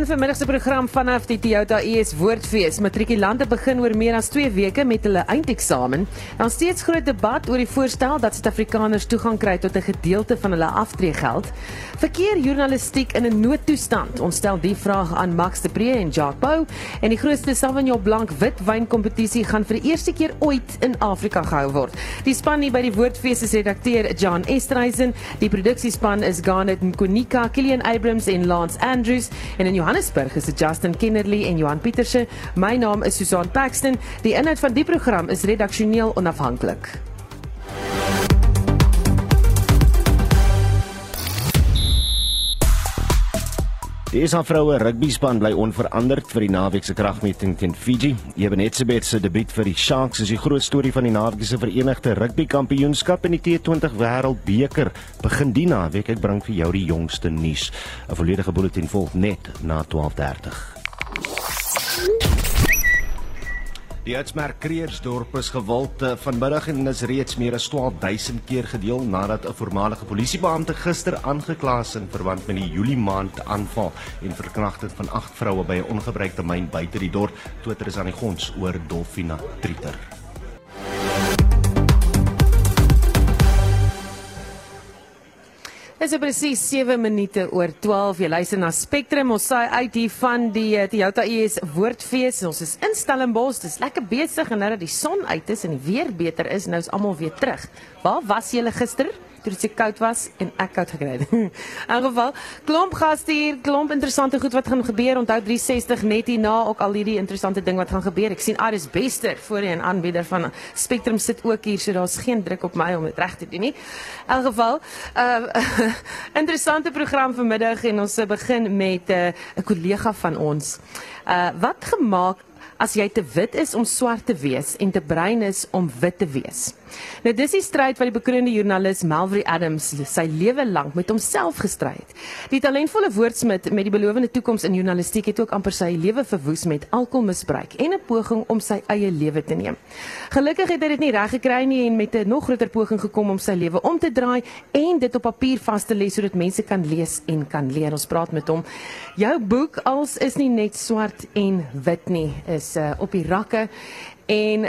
In vermiddag se program vanaf die Toyota ES Woordfees, matrikulante begin oor meer as 2 weke met hulle eindeksamen. Daar steeds groot debat oor die voorstel dat Suid-Afrikaners toegang kry tot 'n gedeelte van hulle aftreegeld. Verkeerjournalistiek in 'n noodtoestand. Ons stel die vraag aan Max de Pre en Jacques Bou en die grootste Sauvignon Blanc witwyn kompetisie gaan vir die eerste keer ooit in Afrika gehou word. Die span hier by die Woordfees is redakteur John Estreisen, die produksiespan is Garnet Nkonika, Kilian Abrams en Lance Andrews en in Johannesburg is dit Justin Kennerly en Johan Pieterse. My naam is Susan Paxton. Die inhoud van die program is redaksioneel onafhanklik. Die SA vroue rugbyspan bly onveranderd vir die naweek se kragmeting teen Fiji. Ebenetsebet se debuut vir die Sharks is die groot storie van die naweek se Verenigde Rugby Kampioenskap in die T20 Wêreldbeker. Begin die naweek ek bring vir jou die jongste nuus. 'n Volledige bulletin volg net na 12:30. Die uitsmerk Kreersdorp is gewild eh, vanmiddag en is reeds meer as 12000 keer gedeel nadat 'n voormalige polisiebeampte gister aangekla is in verband met die Julie maand aanval en verkrachting van 8 vroue by 'n ongebruikte myn buite die dorp. Twitter is aan die gons oor Dolfina Trieter. Dit is presies 7 minute oor 12. Jy luister na Spectrum. Ons saai uit hier van die uh, Toyota ES Woordfees. Ons is in Stellenbosch. Dis lekker besig en nou dat die son uit is en die weer beter is, nou is almal weer terug. Waar was julle gister? Toe dit se koud was en ek koud gekry het. Geval, klomp gaste hier, klomp interessante goed wat gaan gebeur. Onthou 360 net hierna ook al hierdie interessante ding wat gaan gebeur. Ek sien Aris Bester voorheen aanbieder van Spectrum sit ook hier, so geen druk op my om dit reg te doen nie. In geval, uh, interessante program vanmiddag en ons begin met uh, 'n kollega van ons. Uh wat gemaak as jy te wit is om swart te wees en te bruin is om wit te wees. Nou dis die stryd wat die bekroonde joernalis Melvry Adams sy lewe lank met homself gestry het. Die talentvolle woordsmid met die belowende toekoms in journalistiek het ook amper sy lewe verwoes met alkoholmisbruik en 'n poging om sy eie lewe te neem. Gelukkig het hy dit nie reg gekry nie en met 'n nog groter poging gekom om sy lewe om te draai en dit op papier vas te lê sodat mense kan lees en kan leer. Ons praat met hom. Jou boek als is nie net swart en wit nie, is uh, op die rakke En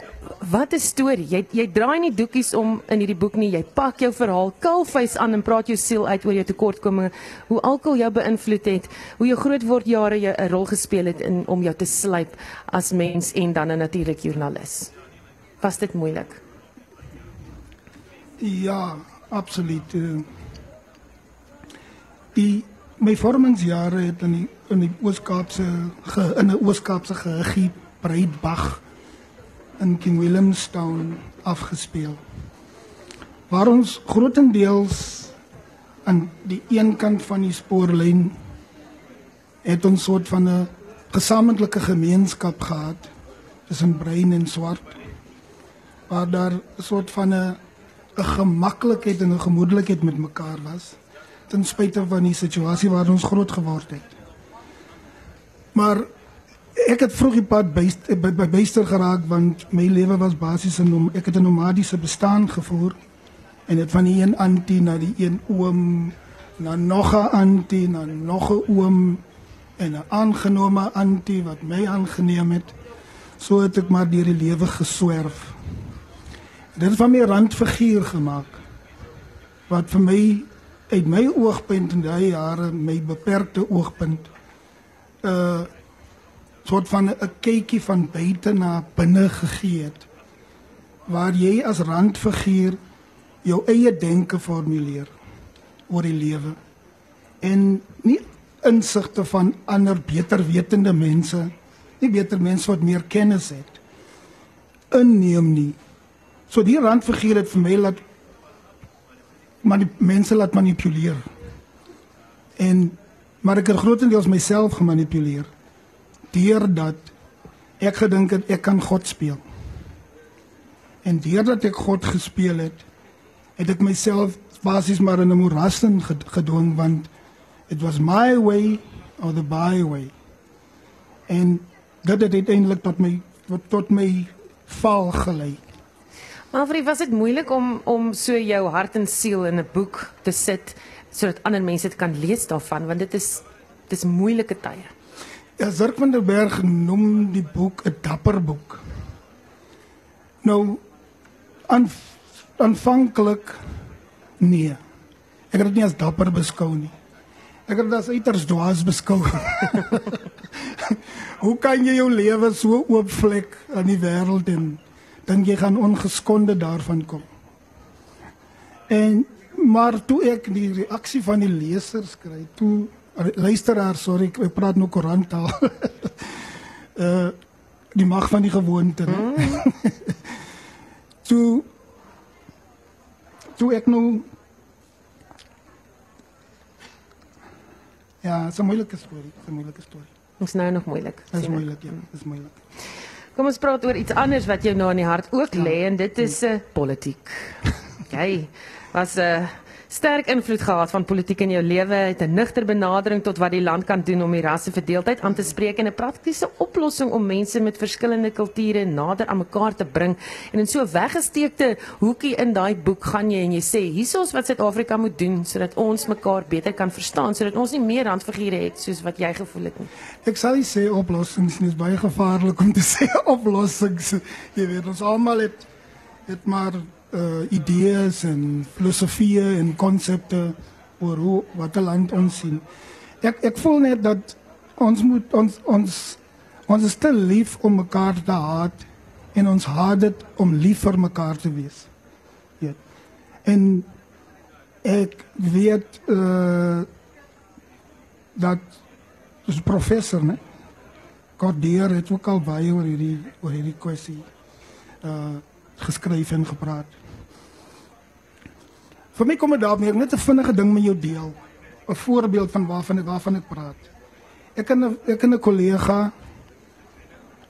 wat 'n storie. Jy jy draai nie doekies om in hierdie boek nie. Jy pak jou verhaal kalfhuis aan en praat jou siel uit oor jou tekortkominge, hoe alkohol jou beïnvloed het, hoe jou grootword jare jou 'n rol gespeel het in om jou te slyp as mens en dan 'n natuurlik joernalis. Was dit moeilik? Ja, absoluut. Eh, die my vormingsjare het in die in die Oos-Kaapse in 'n Oos-Kaapse geheggie Breitbach in King Williamstown afgespeel. Waar ons grootendeels aan die een kant van die spoorlyn het ons soort van 'n gesamentlike gemeenskap gehad tussen bruin en swart. Waar daar 'n soort van 'n 'n gemaklikheid en 'n gemoedelikheid met mekaar was ten spyte van die situasie waar ons groot geword het. Maar ek het vroeg die pad by by, by bester geraak want my lewe was basies 'n ek het 'n nomadiese bestaan gevoer en dit van die een antie na die een oom na nog 'n antie na nog 'n oom en 'n aangenome antie wat my aangeneem het so het ek maar deur die lewe geswerf. Dit het van my randfiguur gemaak wat vir my uit my oogpunt in daai jare my beperkte oogpunt uh soort van 'n kykie van buite na binne gegee het waar jy as randfiguur jou eie denke formuleer oor die lewe en nie insigte van ander beter wetende mense nie beter mense wat meer kennis het inneem nie. So die randfiguur het vir my laat maar die mense laat manipuleer en maar ek het grootendeels myself gemanipuleer deurdat ek gedink het ek kan God speel. En deurdat ek God gespeel het, het ek myself basies maar in 'n moeras in gedwing want it was my way or the byway. En dit het uiteindelik tot my tot my val gelei. Maar vir was dit moeilik om om so jou hart en siel in 'n boek te sit sodat ander mense dit kan lees daarvan want dit is dis moeilike tye. Ja, Zirk van der Berg noem die boek 'n dapper boek. Nou aan aanvanklik nee. Ek het dit nie as dapper beskou nie. Ek het dit as uiters dwaas beskou. Hoe kan jy jou lewe so oopvlek aan die wêreld en dink jy gaan ongeskonde daarvan kom? En maar toe ek die reaksie van die lesers kry, toe luisteraar, sorry, ek, ek praat nou korantaal. uh die mag van die gewoonte. Mm. toe toe ek nou Ja, het is een moeilijke story. Het is een moeilijke story. Het is nou nog moeilijk. Het is moeilijk, ja. Het is moeilijk. Kom ons praat oor iets anders wat jou nou aan die hart ook ja. lê en dit is uh, politiek. Jy was 'n uh, eh, sterk invloed gehad van politiek in jou lewe, het 'n nugter benadering tot wat die land kan doen om die rasseverdeeldheid aan te spreek en 'n praktiese oplossing om mense met verskillende kulture nader aan mekaar te bring. En in so 'n weggesteekte hoekie in daai boek gaan jy en jy sê hiersoos wat Suid-Afrika moet doen sodat ons mekaar beter kan verstaan, sodat ons nie meer randfigure het soos wat jy gevoel het nie. Ek sal nie sê oplossings nie, is baie gevaarlik om te sê oplossings. Jy weet ons almal het het maar uh, idees en filosofieë en konsepte oor hoe wat 'n land ons sien. Ek ek voel net dat ons moet ons ons ons is te lief om mekaar te haat en ons haat dit om lief vir mekaar te wees. En ek weet uh dat dis professor, né? Gordier het ook al oor hierdie oor hierdie kwessie uh geskryf en gepraat. Vir my kom dit daarmee net 'n vinnige ding met jou deel. 'n Voorbeeld van waarvan waarvan ek praat. Ek en ek en 'n kollega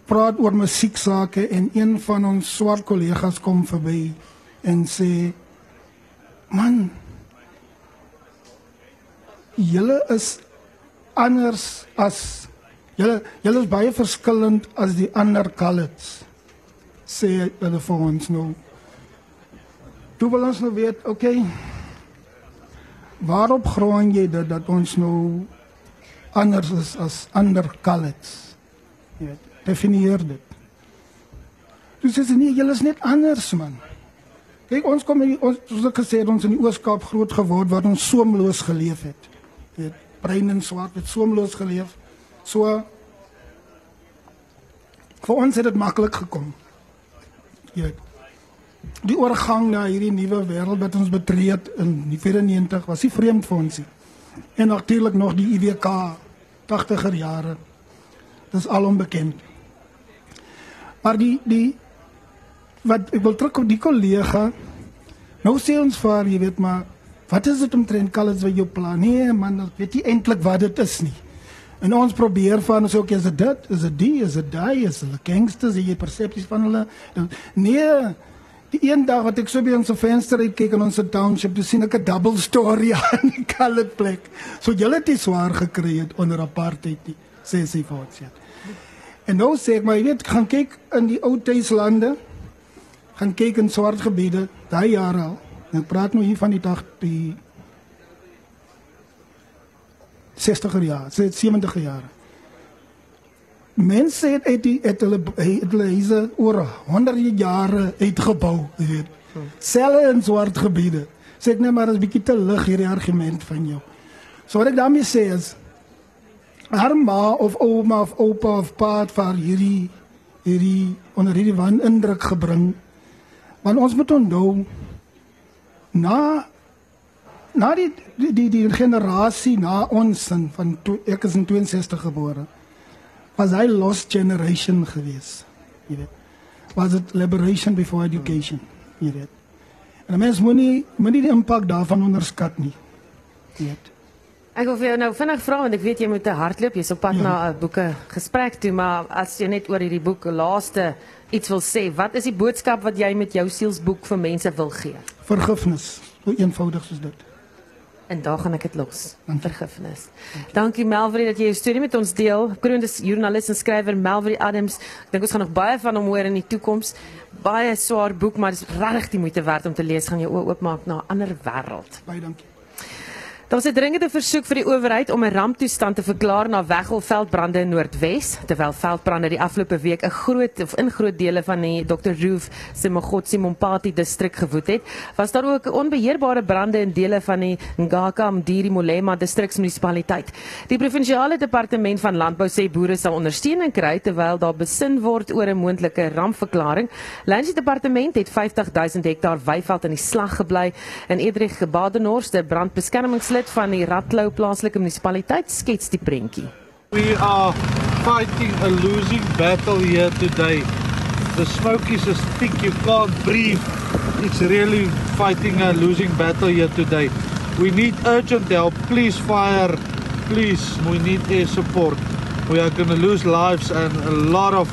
praat oor musieksake en een van ons swart kollegas kom verby en sê: "Man, julle is anders as julle julle is baie verskillend as die ander colors." Sê hulle vir ons nou Toe wil ons nou weet, okay. Waarop grond jy dat dat ons nou anders is as ander colors? Ja, definieer dit. Dis is nie julle is net anders man. Kyk ons kom hier ons soos ek gesê het ons in die Ooskaap groot geword waar ons soemloos geleef het. Weet, brein en swart het soemloos geleef. So vir ons het dit maklik gekom. Jy weet die oorgang na hierdie nuwe wêreld wat ons betree het in die 94 was nie vreemd vir ons nie. En natuurlik nog die IWK 80er jare. Dis alom bekend. Maar die die wat ek wil terug op die kollega nou sê ons vir jy weet maar wat is dit omtrent kalles wat jou plan? Nee man, ek weet nie eintlik wat dit is nie. En ons probeer van ons ook is dit, is dit die, is dit daai, is hulle gangsters, jy persepsies van hulle. Nee, Die een dag wat ek so by ons venster uit kyk in ons township, dis sien ek 'n double story aan die colored plek. So julle het dit swaar gekry het onder apartheid, sê sy voort. En nou sê ek maar jy weet gaan kyk in die ou tuislande. Gaan kyk in swart gebiede, daai jare al. Ek praat nou hier van die dag die 60er jare, 70er jare. Mense het uit die het hulle het hulle hierse oor honderde jare uitgebou, jy weet. Selle in swart gebiede. Sê ek net maar 'n bietjie te lig hierdie argument van jou. So wat ek daarmee sê is arma of ouma of oupa of pa vir hierdie hierdie onder hierdie wan indruk gebring. Want ons moet onthou na na die die die, die generasie na ons van ek is in 62 gebore was hy lost generation gewees. Jy weet. Was it liberation before education? Jy weet. En mens moenie moenie die impak daarvan onderskat nie. Jy weet. Ek wil vir jou nou vinnig vra want ek weet jy moet te hardloop, jy's op pad ja. na 'n boeke gesprek toe, maar as jy net oor hierdie boek laaste iets wil sê, wat is die boodskap wat jy met jou sielsboek vir mense wil gee? Vergifnis, so eenvoudig soos dit. En daar gaan ek dit los. Vergifnis. Dankie Melvry dat jy jou storie met ons deel. Kroondis joernalis en skrywer Melvry Adams. Ek dink ons gaan nog baie van hom hoor in die toekoms. Baie swaar boek, maar dit is regtig die moeite werd om te lees. Gaan jou oë oopmaak na 'n ander wêreld. Baie dankie. Daar's 'n dringende versoek vir die owerheid om 'n ramptoestand te verklaar na Weggelveldbrande in Noordwes, terwyl veldbrande die afgelope week 'n groot of in groot dele van die Dr. Roof se Mogotsi Mompati distrik gewoed het. Was daar ook onbeheerbare brande in dele van die Ngaka Mdiri Molema distriksmunisipaliteit. Die provinsiale departement van landbou sê boere sal ondersteuning kry terwyl daar besin word oor 'n moontlike rampverklaring. Landbou departement het 50 000 hektaar weiveld in die slag gebly in Edrich Gebadenhorst, 'n brandbeskermingslid lid van die Ratlou plaaslike munisipaliteit skets die prentjie. We are fighting a losing battle here today. The smoke is as thick you can't breathe. It's really fighting a losing battle here today. We need urgent help. Please fire. Please, we need air support. We are going to lose lives and a lot of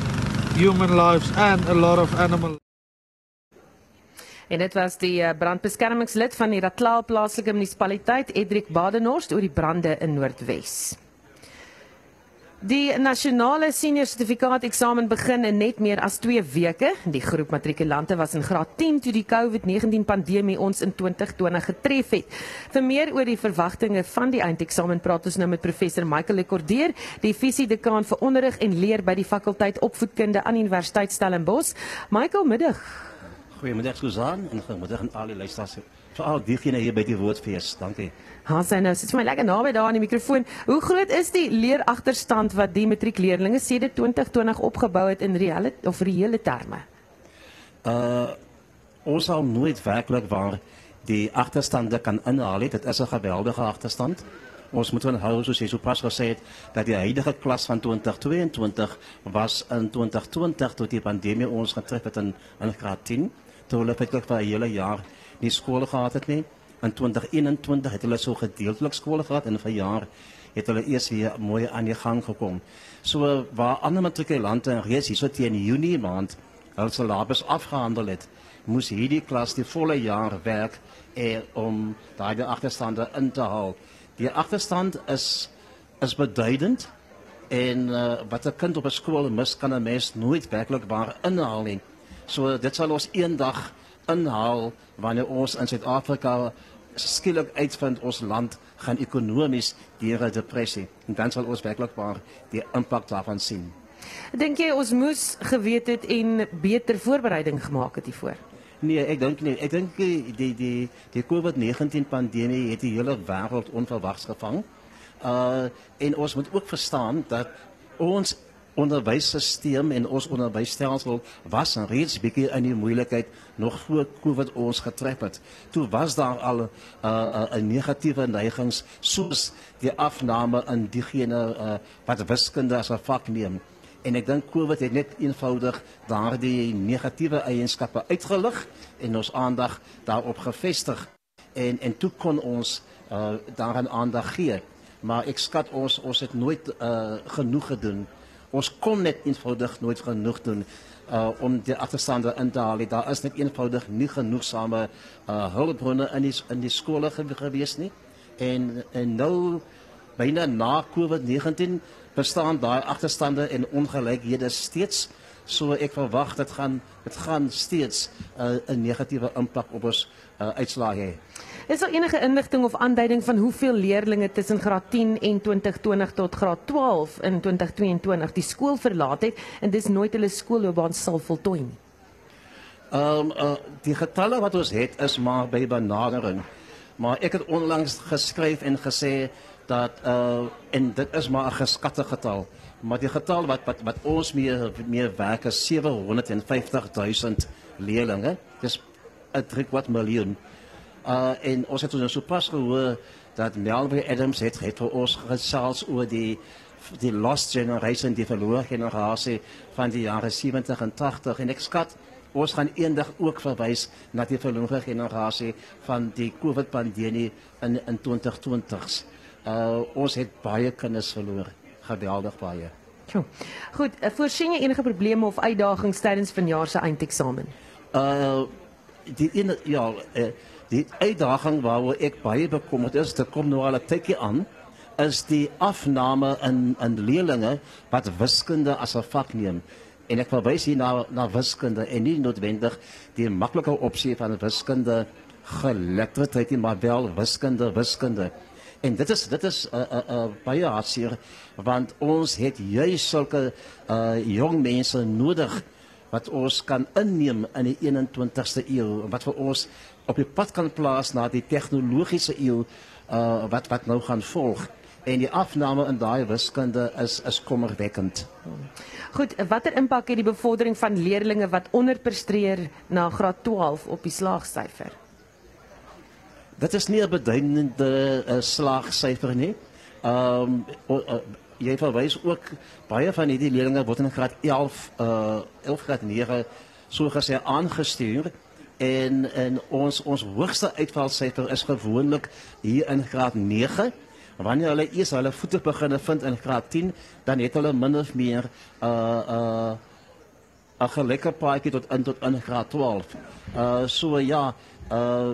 human lives and a lot of animal En dit was die eh, brandbeskermingslid van die Ratlaa plaaslike munisipaliteit Edric Badenhorst oor die brande in Noordwes. Die nasionale senior sertifikaat eksamen begin in net meer as 2 weke. Die groep matrikulante was in graad 10 toe die COVID-19 pandemie ons in 2020 getref het. Vir meer oor die verwagtinge van die eindeksamen praat ons nou met professor Michael Lekordeer, die visiedekaan vir onderrig en leer by die fakulteit opvoedkunde aan Universiteit Stellenbosch. Michael, middag. Goeiemiddag Susan en goeiemiddag aan al die luisteraars. Veral diegene hier by die Woordfees. Dankie. Ha, sy nou, sit vir my lekker naby daar aan die mikrofoon. Hoe groot is die leeragterstand wat die matriekleerdlinge sedert 2020 opgebou het in reële of reële terme? Uh ons sal nooit werklik waar die agterstande kan inhaal. Dit is 'n geweldige agterstand. Ons moet onthou soos jy so pas gesê het dat die huidige klas van 2022 was in 2020 tot die pandemie ons getref het in in graad 10 hulle feitelik vir 'n hele jaar nie skool gehad het nie. In 2021 het hulle so gedeeltelik skool gehad en vir jaar het hulle eers weer mooi aan die gang gekom. So waar ander matrikulante reeds hierso teen Junie maand hul syllabus afgehandel het, moes hierdie klas die volle jaar werk er, om daai agterstande in te haal. Die agterstand is is beduidend en uh, wat 'n kind op 'n skool mis kan 'n mens nooit werklik waar inhaal nie. So dit sal ons eendag inhaal wanneer ons in Suid-Afrika skielik uitvind ons land gaan ekonomies deur 'n depressie en dan sal ons werklik waar die impak daarvan sien. Dink jy ons moes geweet het en beter voorbereiding gemaak het hiervoor? Nee, ek dink nie. Ek dink die die die, die COVID-19 pandemie het die hele wêreld onverwags gevang. Uh en ons moet ook verstaan dat ons onderwysstelsel en ons onderwysstelsel was reeds bietjie in die moeilikheid nog voor Covid ons getref het. Toe was daar al 'n uh, 'n uh, negatiewe neigings soos die afname in diegene uh, wat wiskunde as 'n vak neem. En ek dink Covid het net eenvoudig daardie negatiewe eienskappe uitgelig en ons aandag daarop gefestig. En en toe kon ons uh, daaraan aandag gee. Maar ek skat ons ons het nooit uh, genoeg gedoen ons kon net eenvoudig nooit genoeg doen uh om die agterstande in te haal. Daar is net eenvoudig nie genoegsame uh hulpbronne in die in die skole gewees nie. En en nou byna na COVID-19 bestaan daai agterstande en ongelykhede steeds. So ek verwag dit gaan dit gaan steeds uh, 'n negatiewe impak op ons uh, uitslae hê. Is daar enige inligting of aanduiding van hoeveel leerders tussen graad 10 en 2020 tot graad 12 in 2022 die skool verlaat het en dis nooit hulle skoolloopbaan sal voltooi nie? Ehm um, uh, die getalle wat ons het is maar by benadering. Maar ek het onlangs geskryf en gesê dat uh en dit is maar 'n geskatte getal. Maar die getal wat wat wat ons meer meer werk is 750 000 leerders. Dis 'n 3 kwart miljoen. Uh en ons het ons so pas gehoor dat Melvin Adams het het vir ons gesels oor die die lost generation die verlore generasie van die jare 70 en 80 en ek skat ons gaan eendag ook verwys na die verlore generasie van die COVID pandemie in in 2020s. Uh ons het baie kinders verloor, geweldig baie. Jo. Goed, uh, voorsien jy enige probleme of uitdagings tydens vanjaar se eindeksamen? Uh die in ja, uh, Die uitdaging waaroor ek baie bekommerd is, dit kom nou al 'n tydjie aan, is die afname in in leerlinge wat wiskunde as 'n vak neem. En ek verwys hier na na wiskunde en nie noodwendig die maklike opsie van wiskunde geletterdheid nie, maar wel wiskunde, wiskunde. En dit is dit is 'n uh, 'n uh, uh, baie hartseer want ons het juis sulke uh jong mense nodig wat ons kan inneem in die 21ste eeu wat vir ons op die pad kan plaas na die tegnologiese eeu uh wat wat nou gaan volg en die afname in daai wiskunde is is kommerwekkend. Goed, watter impak het die bevordering van leerders wat onderpresteer na graad 12 op die slaagsyfer? Dit is nie 'n beduidende uh, slaagsyfer nie. Ehm um, uh, jy verwys ook baie van hierdie leerders word in graad 11 uh 11 graad 9 so gesê aangestuur en en ons ons hoogste uitvalsyfer is gewoonlik hier in graad 9 wanneer hulle eers hulle voete begin vind in graad 10 dan het hulle min of meer uh uh 'n gelyke paadjie tot in tot in graad 12 uh so ja uh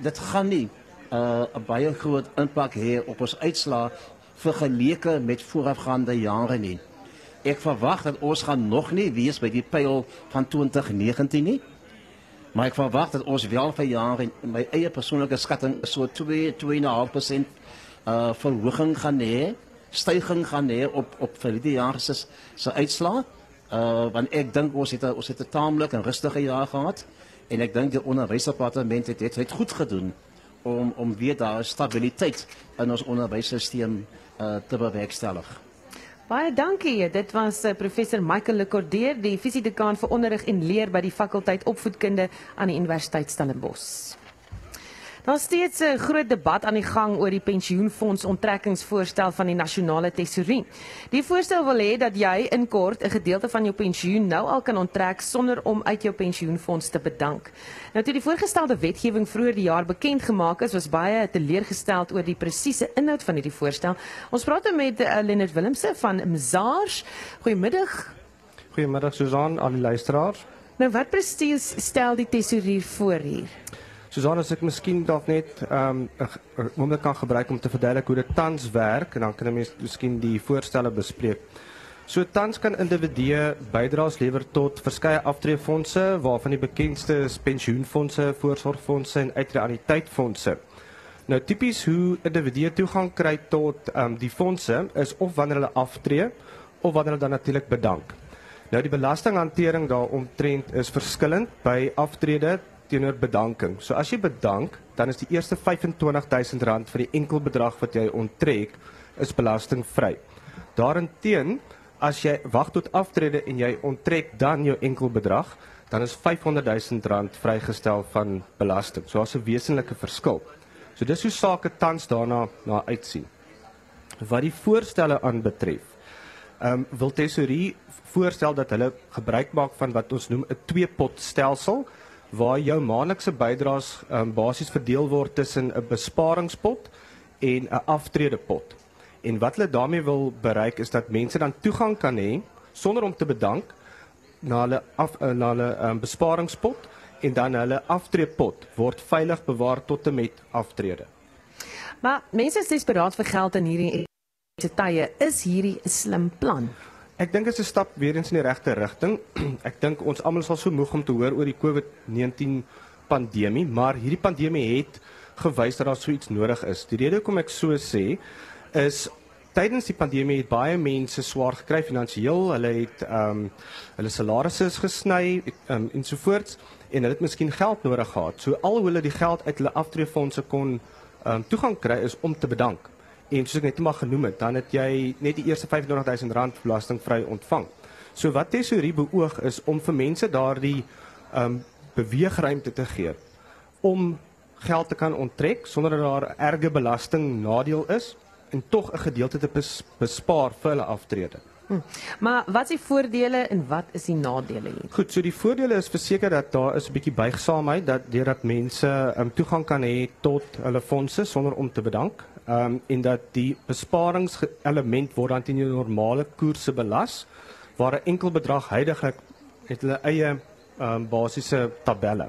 dit gaan nie uh 'n baie groot impak hê op ons uitslae vergeleke met voorafgaande jare nie. Ek verwag dat ons gaan nog nie wees by die pyl van 2019 nie. Maar ek verwag dat ons wel vir jare my eie persoonlike skatting so 2 2.5% uh verhoging gaan hê, stygings gaan hê op op vir die jaar se se uitslaa. Uh want ek dink ons het ons het 'n taamlik en rustige jaar gehad en ek dink die onderwysdepartement het dit het goed gedoen om om weer daar stabiliteit in ons onderwysstelsel uh, te bewerkstellig. Baie dankie. Dit was uh, professor Michael Lekordeer, die fisiedekaan vir onderrig en leer by die fakulteit opvoedkunde aan die Universiteit Stellenbosch. Daar's steeds 'n groot debat aan die gang oor die pensioenfonds onttrekkingsvoorstel van die nasionale tesourie. Die voorstel wil hê dat jy in kort 'n gedeelte van jou pensioen nou al kan onttrek sonder om uit jou pensioenfonds te bedank. Nou toe die voorgestelde wetgewing vroeër die jaar bekend gemaak is, was baie teleurgesteld oor die presiese inhoud van hierdie voorstel. Ons praat nou met uh, Leonard Willemse van Mzaars. Goeiemiddag. Goeiemiddag Susan, al die luisteraars. Nou wat presies stel die tesourie voor hier? Susan, as ek miskien dalk net ehm um, 'n oomblik kan gebruik om te verduidelik hoe dit tans werk en dan kan 'n mens miskien die voorstelle bespreek. So tans kan individue bydraes lewer tot verskeie aftreefondse waarvan die bekendste is pensioenfondse, voorsorgfondse en uitreaniteitfondse. Nou tipies hoe individue toegang kry tot um, die fondse is of wanneer hulle aftree of wanneer hulle dan natuurlik bedank. Nou die belastinghantering daaromtrent is verskillend by aftrede teenoor bedanking. So as jy bedank, dan is die eerste R25000 vir die enkel bedrag wat jy onttrek is belastingvry. Daarenteen, as jy wag tot aftrede en jy onttrek dan jou enkel bedrag, dan is R500000 vrygestel van belasting. So daar's 'n wesenlike verskil. So dis hoe sake tans daarna na uitsien. Wat die voorstelle aanbetref, ehm um, wil Tesorie voorstel dat hulle gebruik maak van wat ons noem 'n twee-pot stelsel waar jou maandelikse bydraes um, basies verdeel word tussen 'n besparingspot en 'n aftredepot. En wat hulle daarmee wil bereik is dat mense dan toegang kan hê sonder om te bedank na hulle af uh, na hulle um, besparingspot en dan hulle aftreepot word veilig bewaar tot en met aftrede. Maar mense is desperaat vir geld in hierdie tye. Is hierdie 'n slim plan? Ek dink dit is 'n stap weer eens in die regte rigting. Ek dink ons almal sal so moeg om te hoor oor die COVID-19 pandemie, maar hierdie pandemie het gewys dat daar so iets nodig is. Die rede hoekom ek so sê is tydens die pandemie het baie mense swaar gekry finansiëel. Hulle het ehm um, hulle salarisse is gesny um, ensovoorts en hulle het miskien geld nodig gehad. So al hoe hulle die geld uit hulle aftreefondse kon ehm um, toegang kry is om te bedank. En soos ek net maar genoem het, dan het jy net die eerste R25000 belastingvry ontvang. So wat tesorie beoog is om vir mense daardie ehm um, beweegruimte te gee om geld te kan onttrek sonder dat daar erge belasting nadeel is en tog 'n gedeelte te bespaar vir hulle aftrede. Hm. Maar wat is die voordele en wat is die nadele hier? Goed, so die voordele is verseker dat daar is 'n bietjie buigsaamheid dat deurdat mense um, toegang kan hê tot hulle fondse sonder om te bedank. Ehm um, en dat die besparingselement word dan teen die normale koerse belas waar 'n enkel bedrag heidaglik het hulle eie ehm um, basiese tabelle.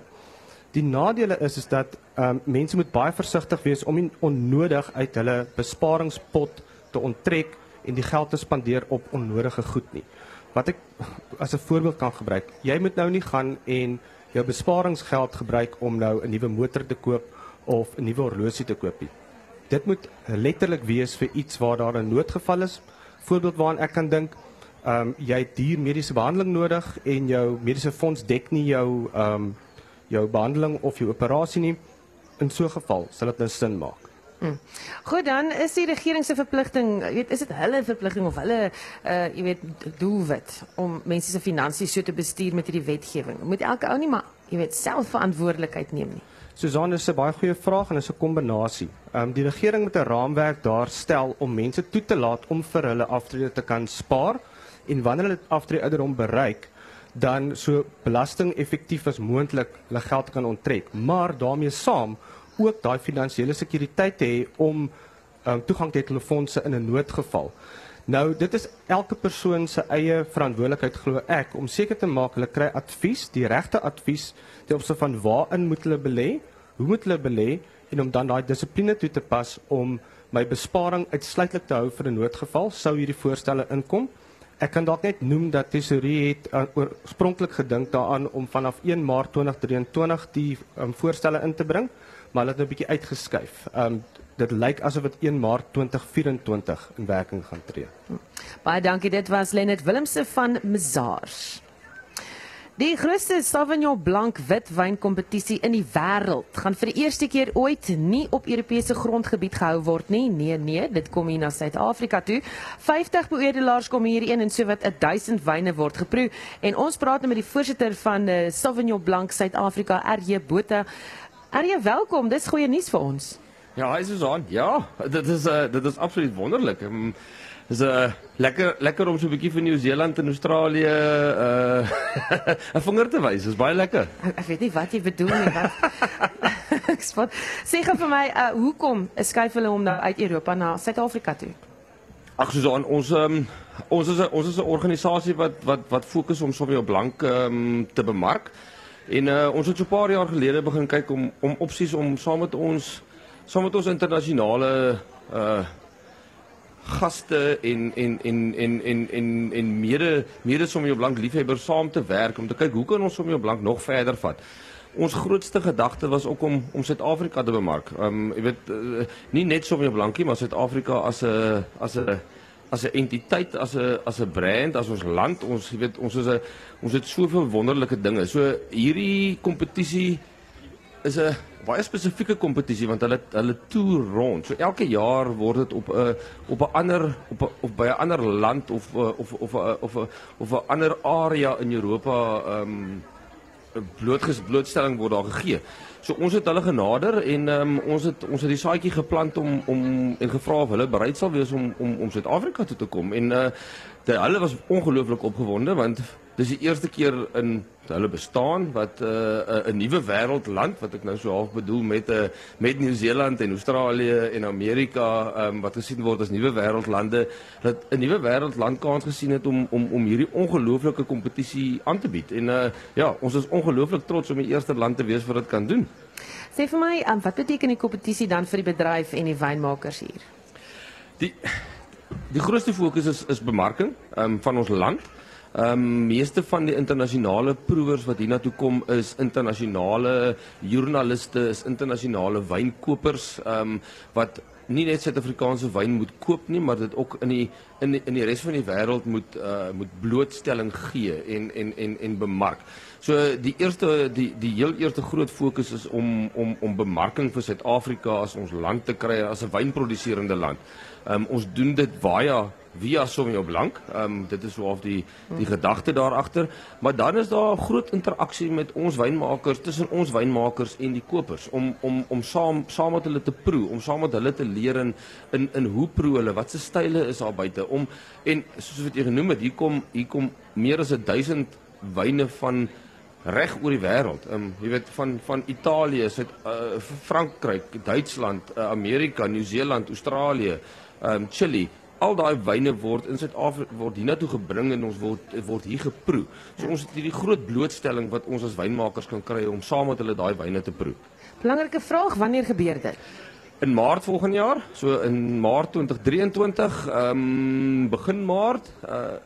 Die nadele is is dat ehm um, mense moet baie versigtig wees om nie onnodig uit hulle besparingspot te onttrek en die geld te spandeer op onnodige goed nie. Wat ek as 'n voorbeeld kan gebruik, jy moet nou nie gaan en jou besparingsgeld gebruik om nou 'n nuwe motor te koop of 'n nuwe horlosie te koop nie. Dit moet letterlik wees vir iets waar daar 'n noodgeval is. Voorbeeld waaraan ek kan dink, ehm um, jy het duur mediese behandeling nodig en jou mediese fonds dek nie jou ehm um, jou behandeling of jou operasie nie. In so 'n geval sal dit nou sin maak. Hmm. Goed dan is die regering se verpligting, jy weet, is dit hulle verpligting of hulle uh jy weet doelwit om mense se finansies so te bestuur met hierdie wetgewing. Moet elke ou nie maar jy weet self verantwoordelikheid neem nie. Susan is 'n baie goeie vraag en is 'n kombinasie. Um, die regering moet 'n raamwerk daar stel om mense toe te laat om vir hulle aftrede te kan spaar en wanneer hulle aftrede ouderdom bereik, dan so belasting-effektief as moontlik hulle geld kan onttrek, maar daarmee saam ook daai finansiële sekuriteit te hê om um, toegang te hê tot hulle fondse in 'n noodgeval. Nou, dit is elke persoon se eie verantwoordelikheid glo ek om seker te maak hulle kry advies, die regte advies ten opsigte van waarin moet hulle belê, hoe moet hulle belê en om dan daai dissipline toe te pas om my besparing uitsluitlik te hou vir 'n noodgeval sou hierdie voorstelle inkom. Ek kan dalk net noem dat Tesorie het uh, oorspronklik gedink daaraan om vanaf 1 Maart 2023 die um, voorstelle in te bring, maar hulle het nou 'n bietjie uitgeskuif. Um dit lyk asof dit 1 Maart 2024 in werking gaan tree. Baie dankie. Dit was Lenet Willemse van Mzars. Die grootste Sauvignon Blanc witwyn kompetisie in die wêreld gaan vir die eerste keer ooit nie op Europese grondgebied gehou word nie. Nee, nee, dit kom hier na Suid-Afrika toe. 50 beoordelaars kom hierheen en sowat 1000 wyne word geproe. En ons praat nou met die voorsitter van uh, Sauvignon Blanc Suid-Afrika, RJ Botha. RJ, welkom. Dis goeie nuus vir ons. Ja, hy is Susan. Ja, dit is uh, dit is absoluut wonderlik. Um, is 'n uh, lekker lekker om so 'n bietjie vir Nieu-Seeland en Australië uh 'n vinger te wys. Dit is baie lekker. Ek, ek weet nie wat jy bedoel nie, wat. ek spot. Sê gou vir my, uh hoekom skuif hulle hom nou uit Europa na Suid-Afrika toe? Ag Susan, ons um, ons is 'n ons is 'n organisasie wat wat wat fokus om sommer op blank um, te bemark. En uh ons het so 'n paar jaar gelede begin kyk om om opsies om saam met ons saam met ons internasionale uh gaste en en en en en en en mede mede sommer blank liefhebbers saam te werk om te kyk hoe kan ons sommer blank nog verder vat. Ons grootste gedagte was ook om om Suid-Afrika te bemark. Um jy weet uh, nie net sommer blankie maar Suid-Afrika as 'n as 'n as 'n entiteit, as 'n as 'n brand, as ons land, ons jy weet ons is 'n ons het soveel wonderlike dinge. So hierdie kompetisie is 'n baie spesifieke kompetisie want hulle hulle toer rond. So elke jaar word dit op 'n op 'n ander op a, of by 'n ander land of of of of of 'n of 'n ander area in Europa ehm um, blootges blootstelling word daar gegee. So ons het hulle genader en um, ons het ons het die saadjie geplant om om en gevra of hulle bereid sal wees om om om Suid-Afrika toe te kom en uh die, hulle was ongelooflik opgewonde want dis die eerste keer in hulle bestaan wat 'n uh, 'n nuwe wêreldland wat ek nou so half bedoel met 'n uh, met Nieu-Seeland en Australië en Amerika um, wat gesien word as nuwe wêreldlande dat 'n nuwe wêreldland kans gesien het om om om hierdie ongelooflike kompetisie aan te bied en uh, ja ons is ongelooflik trots om die eerste land te wees wat dit kan doen. Sê vir my, um, wat beteken die kompetisie dan vir die bedryf en die wynmakers hier? Die die grootste fokus is is bemarking um, van ons land. Ehm um, meeste van die internasionale proewers wat hiernatoe kom is internasionale joernaliste, is internasionale wynkopers ehm um, wat nie net Suid-Afrikaanse wyn moet koop nie, maar dit ook in die in die, in die res van die wêreld moet uh moet blootstelling gee en en en en bemark. So die eerste die die heel eerste groot fokus is om om om bemarking vir Suid-Afrika as ons land te kry as 'n wynproduserende land. Ehm um, ons doen dit via via Sauvignon Blanc. Ehm um, dit is half die die gedagte daar agter, maar dan is daar groot interaksie met ons wynmakers tussen ons wynmakers en die kopers om om om saam saam met hulle te proe, om saam met hulle te leer in in, in hoe proe hulle, wat se style is daar buite om en soos wat jy genoem het, hier kom hier kom meer as 1000 wyne van reg oor die wêreld. Ehm um, jy weet van van Italië, Suid uh, Frankryk, Duitsland, uh, Amerika, Nieu-Seeland, Australië, ehm um, Chili al daai wyne word in Suid-Afrika word hiernatoe gebring en ons word word hier geproe. So ons het hierdie groot blootstelling wat ons as wynmakers kan kry om saam met hulle daai wyne te proe. Belangrike vraag, wanneer gebeur dit? In Maart volgende jaar, so in Maart 2023, ehm um, begin Maart, uh.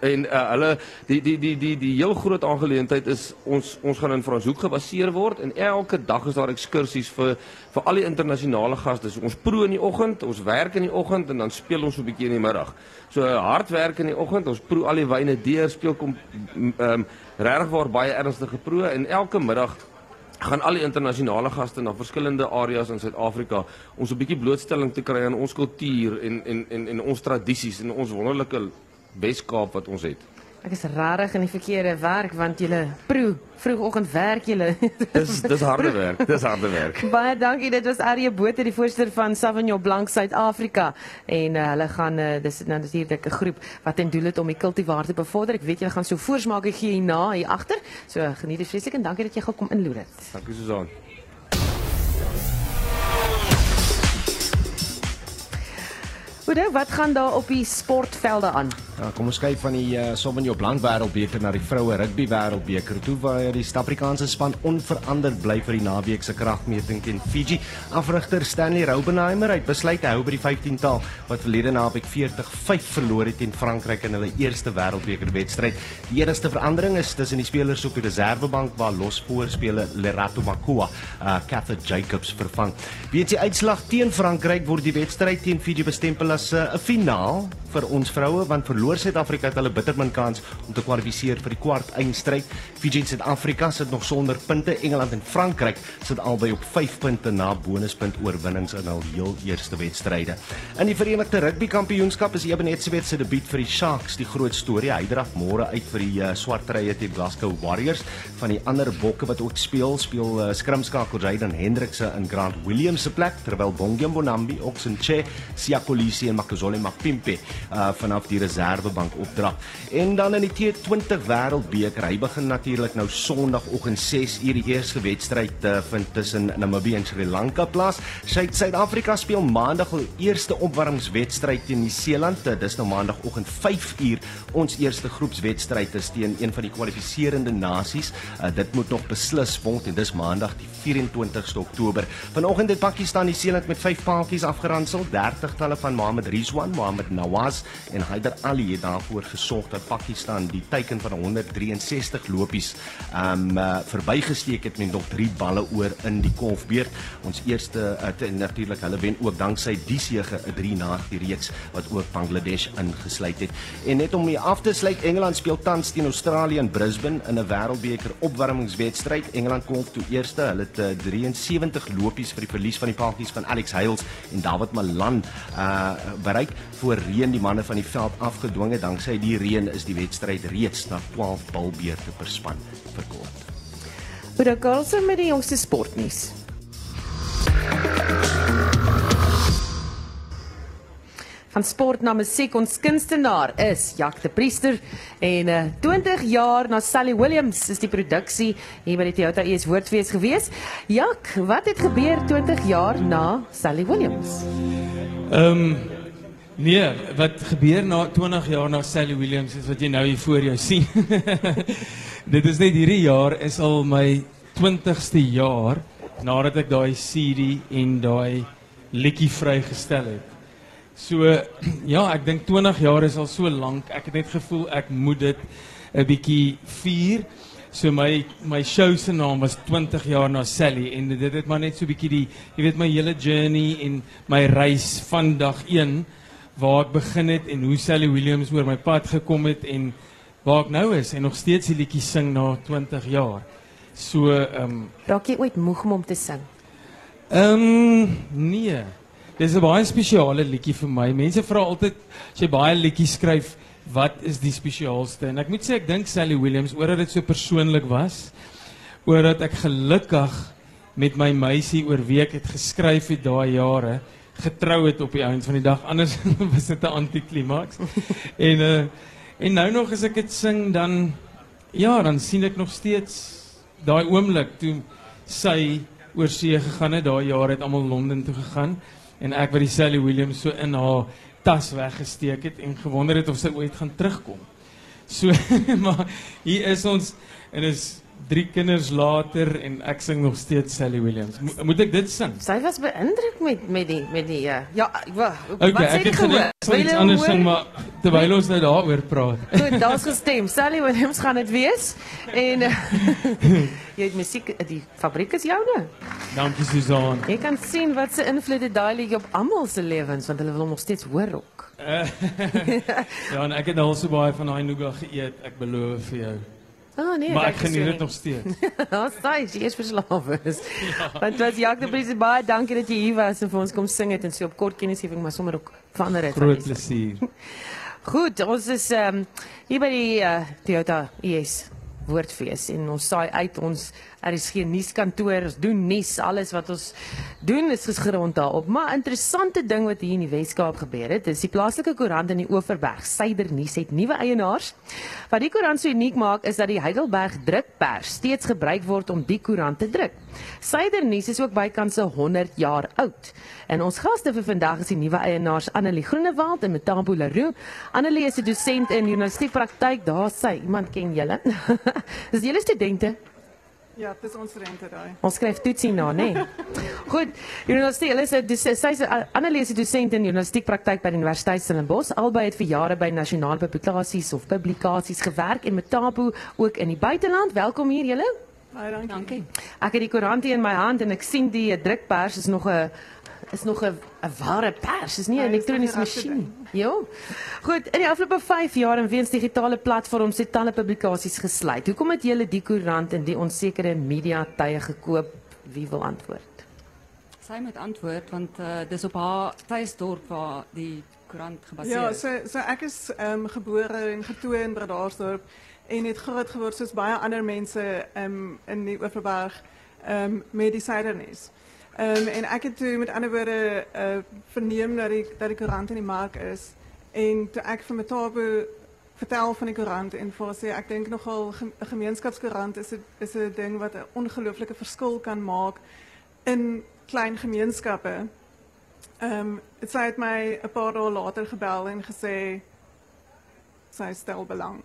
En uh, hulle die die die die die heel groot aangeleentheid is ons ons gaan in Franshoek gebaseer word en elke dag is daar ekskursies vir vir al die internasionale gaste. So, ons proe in die oggend, ons werk in die oggend en dan speel ons 'n bietjie in die middag. So hard werk in die oggend, ons proe al die wyne deur, speel kom ehm um, regtig waar baie ernstige proe en elke middag gaan al die internasionale gaste na verskillende areas in Suid-Afrika ons 'n bietjie blootstelling te kry aan ons kultuur en en en en ons tradisies en ons wonderlike Weskaap wat ons het. Ek is rarig in die verkeerde werk want julle proe vroegoggend werk julle. dis dis harde werk. Dis harde werk. Baie dankie. Dit was Arie Botha, die voorsteur van Sauvignon Blanc Suid-Afrika en uh, hulle gaan uh, dis nou natuurlik 'n groep wat ten doel het om die kultivar te bevorder. Ek weet julle gaan so voorsmaak gee hierna hier agter. So geniet dit vreeslik en dankie dat jy gekom inloer het. Dankie Susan. Goeie, wat gaan daar op die sportvelde aan? Ja, kom ons kyk van die uh, Sauvignon Blanc Wêreldbeker na die vroue rugby Wêreldbeker toe waar die Suid-Afrikaanse span onveranderd bly vir die naweek se kragmeting teen Fiji. Afrigter Stanley Raubenheimer het besluit hou by die 15-tal wat verlede naweek 40-5 verloor het teen Frankryk in hulle eerste Wêreldbeker wedstryd. Die enigste verandering is tussen die spelers op die reservebank waar losvoorspeler Lerato Makua, uh, Cather Jacobs vervang. Weet jy uitslag teen Frankryk word die wedstryd teen Fiji bestempel eh, 'n uh, finaal vir ons vroue want verloor Suid-Afrika het hulle bitter min kans om te kwalifiseer vir die kwart eindstryd. Fiji en Suid-Afrika sit nog sonder punte. Engeland en Frankryk sit albei op 5 punte na bonuspunt oorwinnings in hul heel eerste wedstryde. In die Verenigde Rugby Kampioenskap is Ebenezer se debuut vir die Sharks die groot storie. Hy draf môre uit vir die uh, swart rye teen Glasgow Warriors. Van die ander bokke wat ook speel, speel uh, skrimskakel Jayden Hendrikse in Grant Williams se plek terwyl Bongiam Bonambi, Oxenche, Siakolisi en Makazole Mapimpe uh, vanaf die reservebank opdrag. En dan in die T20 Wêreldbeker, hy begin natuurlik nou Sondagoggend 6uur die eerste wedstryd uh, vind tussen Namibië en Sri Lanka plaas. Suid-Afrika speel Maandag hul eerste opwarmingswedstryd teen Nieu-Seeland. Uh, dis nou Maandagoggend 5uur. Ons eerste groepswedstryd is teen een van die kwalifiserende nasies. Uh, dit moet nog beslis word en dis Maandag die 24ste Oktober. Vanoggend het Pakistan Nieu-Seeland met 5 paaltjies afgeransel. 30 talle van Mohammad Rizwan, Mohammad Nawaz en Haider Ali het daarvoor gesorg dat Pakistan die teiken van 163 lopies um uh, verbygesteek het met nog 3 balle oor in die kolfbeurt. Ons eerste uh, natuurlik hulle wen ook danksy die sege 'n 3 na die reeks wat ook Bangladesh ingesluit het. En net om mee af te sluit, Engeland speel tans teen Australië in Brisbane in 'n wêreldbeker opwarmingswedstryd. Engeland kom toe eerste. Hulle het uh, 73 lopies vir die verlies van die paadjies van Alex Hales en David Malan uh bereik voor reën die manne van die veld afgedwing het. Danksy die reën is die wedstryd reeds na 12 balbeurte per span verkort. Oor Karlse met die jongste sportnuus. Van sport na musiek ons kunstenaar is Jack de Priester en uh, 20 jaar na Sally Williams is die produksie hier by die Toyota ES Woordfees gewees. Jack, wat het gebeur 20 jaar na Sally Williams? Ehm um, Nee, wat gebeur na 20 jaar na Sally Williams is wat jy nou hier voor jou sien. Dit is net hierdie jaar is al my 20ste jaar nadat ek daai CD en daai liedjie vrygestel het. So ja, ek dink 20 jaar is al so lank. Ek het net gevoel ek moet dit 'n bietjie vier. So my my show se naam was 20 jaar na Sally en dit het maar net so bietjie die jy weet my hele journey en my reis van dag 1 waar ek begin het en hoe Sally Williams oor my pad gekom het en waar ek nou is en nog steeds die liedjie sing na 20 jaar. So ehm um, raak jy ooit moeg om te sing? Ehm um, nee. Dis 'n baie spesiale liedjie vir my. Mense vra altyd as jy baie liedjies skryf, wat is die spesiaalste? En ek moet sê ek dink Sally Williams oor dat dit so persoonlik was, oor dat ek gelukkig met my meisie oor wie ek het geskryf het daai jare getrou het op die ouens van die dag anders was dit 'n antiklimaks. en uh en nou nog as ek dit sing dan ja, dan sien ek nog steeds daai oomblik toe sy oor see gegaan het, daai jaar het almal Londen toe gegaan en ek wat die Sally Williams so in haar tas weggesteek het en gewonder het of sy ooit gaan terugkom. So maar hier is ons en is drie kinders later en ek sing nog steeds Sally Williams. Mo moet ek dit sing? Sy was beïndruk met met die met die uh, ja, wa, Okay, wat ek die het Wil iets anders sing, maar terwyl ons nou daaroor praat. Goed, daar's gestem. Sally Williams gaan dit wees. En uh, jy het musiek die fabriek is joune. Dankie Susan. Jy kan sien wat se invloed het op almal se lewens want hulle wil nog steeds hoor ook. ja, en ek het al so baie van daai nougat geëet, ek beloof vir jou. Ah nee, maar ek geniet dit nog steeds. Daar's daai, jy is verslaaf is. Want wat Jacques de Vries baie dankie dat jy hier was en vir ons kom sing het en so op kort kennisgewing maar sommer ook verander het. Groot plesier. Goed, ons is ehm um, hier by die uh, Toyota IS woordfees en ons saai uit ons RSG nuuskantoor, ons doen nuus, alles wat ons doen is gesgrond daarop. Maar interessante ding wat hier in die Weskaap gebeur het, is die plaaslike koerant in die Oeverberg, Suider Nuus het nuwe eienaars. Wat die koerant so uniek maak is dat die Heidelberg drukpers steeds gebruik word om die koerant te druk. Suider Nuus is ook bykans se 100 jaar oud. En ons gaste vir vandag is die nuwe eienaars Annelie Groenewald en Metambo Leroux. Annelie is 'n dosent in journalistiek praktyk. Daar sy, iemand ken julle. Dis julle studente. Ja, dis ons daai. Ons skryf toetsie na, nê. Nee. Goed, journalistiek, hulle is 'n sy's 'n Annelie is 'n dosent in journalistiek praktyk by die Universiteit Stellenbosch. Albei het vir jare by nasionale publikasies of publikasies gewerk en Metambo ook in die buiteland. Welkom hier julle. Baie dankie. dankie. Ek het die koerant hier in my hand en ek sien die drukpers is nog 'n is nog 'n 'n ware pers, dis nie 'n Ja, dis elektroniese nog die masjien. Ja. Goed, in die afgelope 5 jaar en weens digitale platforms het talle publikasies gesluit. Hoekom het julle die koerant in die onsekere media tye gekoop? Wie wil antwoord? Sy moet antwoord want uh, dis op haar tuisdorp waar die koerant gebaseer Ja, is. so so ek is ehm um, gebore en getoe in Bredasdorp en het groot geword soos baie ander mense ehm um, in die Oeverberg ehm um, met die sydernuus. Ehm um, en ek het toe met ander woorde uh, verneem dat die dat die koerant in die mark is en toe ek vir Metabo vertel van die koerant en haar sê ek dink nogal ge- 'n gemeenskapskoerant is 'n is ding wat 'n ongelooflike verskil kan maak in klein gemeenskappe. Ehm um, sy het my 'n paar dae later gebel en gesê sy stel belang.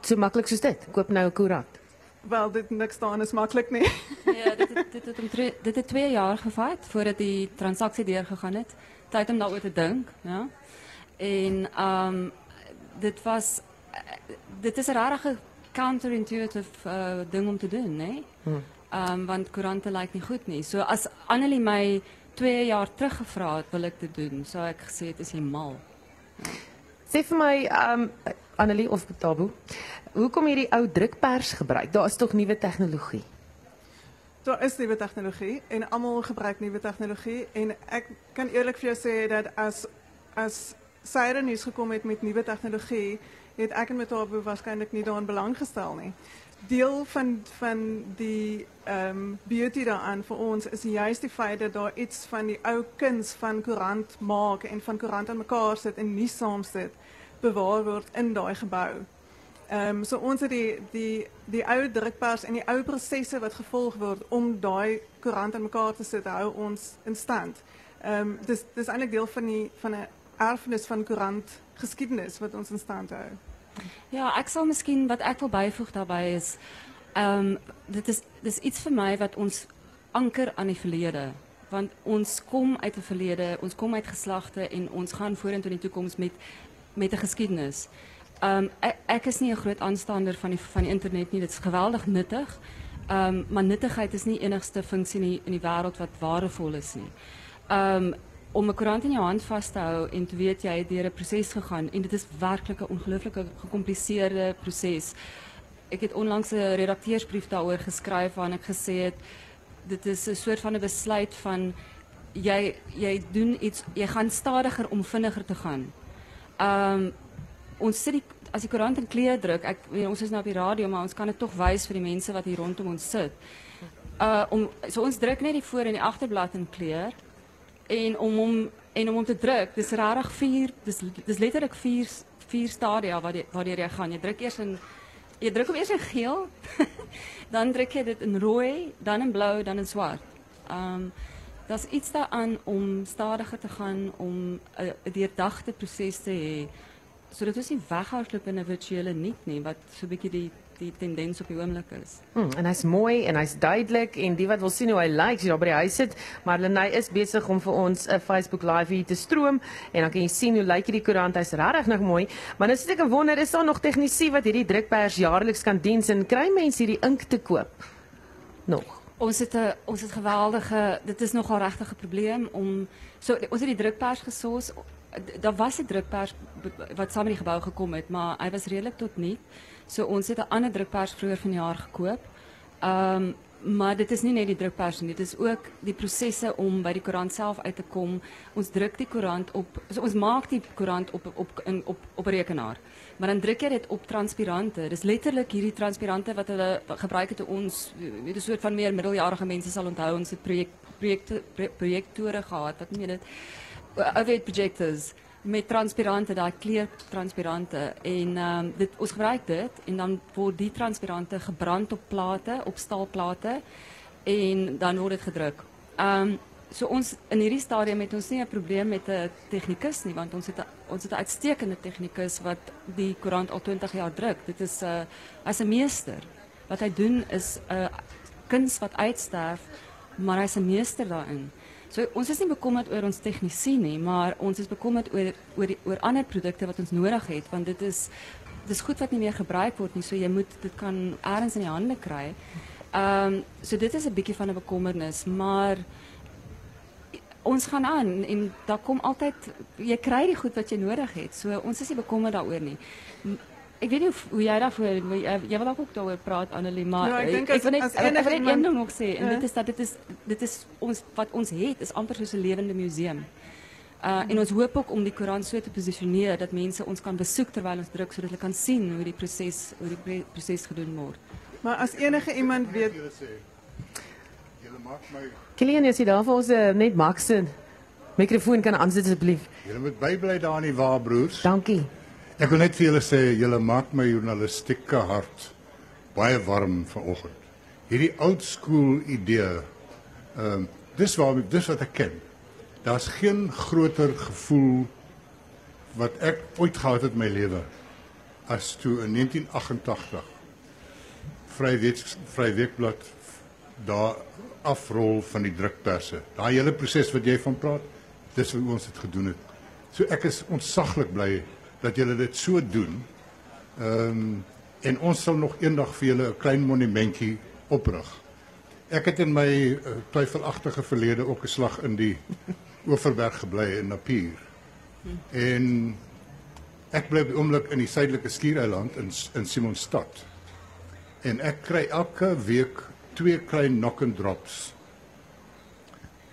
So maklik soos dit. Koop nou 'n koerant. Wel dit niks staan is maklik nie. Ja, dit het, dit het omtrent dit het 2 jaar gevat voordat die transaksie deurgegaan het. Tyd om daaroor te dink, ja. En ehm um, dit was eh, dit is 'n rarige counterintuitive uh, ding om te doen, né? Hmm. Ehm um, want koerante lyk nie goed nie. So as Annelie my 2 jaar terug gevra het wil ek dit doen, sou ek gesê het is jy mal. Sê vir my, ehm um, Annelie of Tabu, hoekom hierdie ou drukpers gebruik? Daar is tog nuwe tegnologie. Daar is nuwe tegnologie en almal gebruik nuwe tegnologie en ek kan eerlik vir jou sê dat as as syre nuus gekom het met nuwe tegnologie, het ek en Metabo waarskynlik nie daarin belang gestel nie. Deel van van die ehm um, beauty daaraan vir ons is juist die feit dat daar iets van die ou kuns van koerant maak en van koerant aan mekaar sit en nuus saamsit bewaar word in daai gebou. Ehm um, so ons het die die die ou drukpers en die ou prosesse wat gevolg word om daai koerant aan mekaar te sit hou ons in stand. Ehm um, dis dis eintlik deel van die van 'n erfenis van koerant geskiedenis wat ons in stand hou. Ja, ek sal miskien wat ek wil byvoeg daarbey is ehm um, dit is dis iets vir my wat ons anker aan die verlede want ons kom uit 'n verlede, ons kom uit geslagte en ons gaan vorentoe in die toekoms met met 'n geskiedenis. Ehm um, ek, ek is nie 'n groot aanstander van die van die internet nie. Dit is geweldig nuttig. Ehm um, maar nuttigheid is nie enigste funksie in die, in die wêreld wat waardevol is nie. Ehm um, om 'n koerant in jou hand vas te hou en te weet jy het deur 'n proses gegaan en dit is werklik 'n ongelooflike gecompliseerde proses. Ek het onlangs 'n redakteursbrief daaroor geskryf waarin ek gesê het dit is 'n soort van 'n besluit van jy jy doen iets jy gaan stadiger om vinniger te gaan. Um, ons sit die as die koerant in druk, ek ons is nou op die radio maar ons kan dit tog wys vir die mense wat hier rondom ons sit. Uh om so ons druk net die voor en die agterblad in en om hom en om hom te druk, dis regtig vier dis dis letterlik vier vier stadia waar die, waar jy gaan. Jy druk eers in jy druk hom eers in geel, dan druk jy dit in rooi, dan in blou, dan in swart. Um daar's iets daaraan om stadiger te gaan om 'n deurdagte proses te hê sodat ons nie weghardloop in 'n virtuele niet nie wat so 'n bietjie die die tendens op die oomblik is. Hmm, en hy's mooi en hy's duidelik en die wat wil sien hoe hy lyk, as jy daar by die huis sit, Marlenae is besig om vir ons 'n Facebook live hier te stroom en dan kan jy sien hoe lyk hierdie koerant. Hy's regtig nog mooi. Maar nou sit ek en wonder, is daar nog tegnisië wat hierdie drukpers jaarliks kan dien en kry mense hierdie ink te koop? Nog. Ons het 'n ons het geweldige dit is nogal regtig 'n probleem om so ons het die drukpers gesoos daar was 'n drukpers wat saam met die gebou gekom het, maar hy was redelik tot niet. So ons het 'n ander drukpers vroeër vanjaar gekoop. Ehm um, maar dit is nie net die drukpers nie, dit is ook die prosesse om by die koerant self uit te kom. Ons druk die koerant op ons maak die koerant op op in op op rekenaar. Maar dan druk jy dit op transpirante. Dis letterlik hierdie transpirante wat hulle gebruik het ons weet 'n soort van meer middeljarige mense sal onthou ons het projek projekte projektore gehad. Wat jy dit? overhead projectors met transparante, daai kleurtransparante en ehm dit ons gebruik dit en dan word die transparante gebrand op plate, op staalplate en dan word dit gedruk. Ehm so ons in hierdie stadium het ons nie 'n probleem met 'n tegnikus nie want ons het a, ons het 'n uitstekende tegnikus wat die koerant al 20 jaar druk. Dit is 'n uh, as 'n meester. Wat hy doen is 'n uh, kuns wat uitsterf, maar hy's 'n meester daarin. Ons is nie bekommerd oor ons tegnisie nie, maar ons is bekommerd oor oor die, ander produkte wat ons nodig het want dit is goed wat nie meer gebruik word nie, so jy moet dit kan ergens in die hande kry. Ehm so dit is 'n bietjie van 'n bekommernis, maar ons gaan aan en daar kom altyd jy kry die goed wat jy nodig het. So ons is nie bekommerd daaroor nie. Ik weet niet of, hoe jij daarvoor, jij wil ook daarover praten, Annelie, maar ja, ik, denk ik wil net één ding nog zeggen. En dit is dat dit is, dit is ons, wat ons heet, is amper soos 'n lewende museum. Uh, en ons hoop ook om die Koran so te positioneren dat mensen ons kan besoeken terwijl ons druk, zodat hulle kan zien hoe die proces, hoe die proces gedoen wordt. Maar als enige iemand weet... Kilian, as jy daar vir ons uh, net Max se mikrofoon kan aansit asseblief. Julle moet bybly daar nie waar broers. Dankie. Ek wil net vir julle sê julle maak my journalistieke hart baie warm vanoggend. Hierdie old school idee. Ehm um, dis waar dis wat ek ken. Daar's geen groter gevoel wat ek ooit gehad het in my lewe as toe in 1988 Vryweek Vryweekblad daar afrol van die drukperse. Daai hele proses wat jy van praat, dis hoe ons dit gedoen het. So ek is ontsaglik bly dat julle dit so doen. Ehm um, en ons sal nog eendag vir julle 'n klein monumentjie oprig. Ek het in my uh, twyfelagtige verlede ook 'n slag in die Oeverberg gebly in Napier. En ek bly op die oomblik in die suidelike Skiereiland in in Simonstad. En ek kry elke week twee klein knock and drops.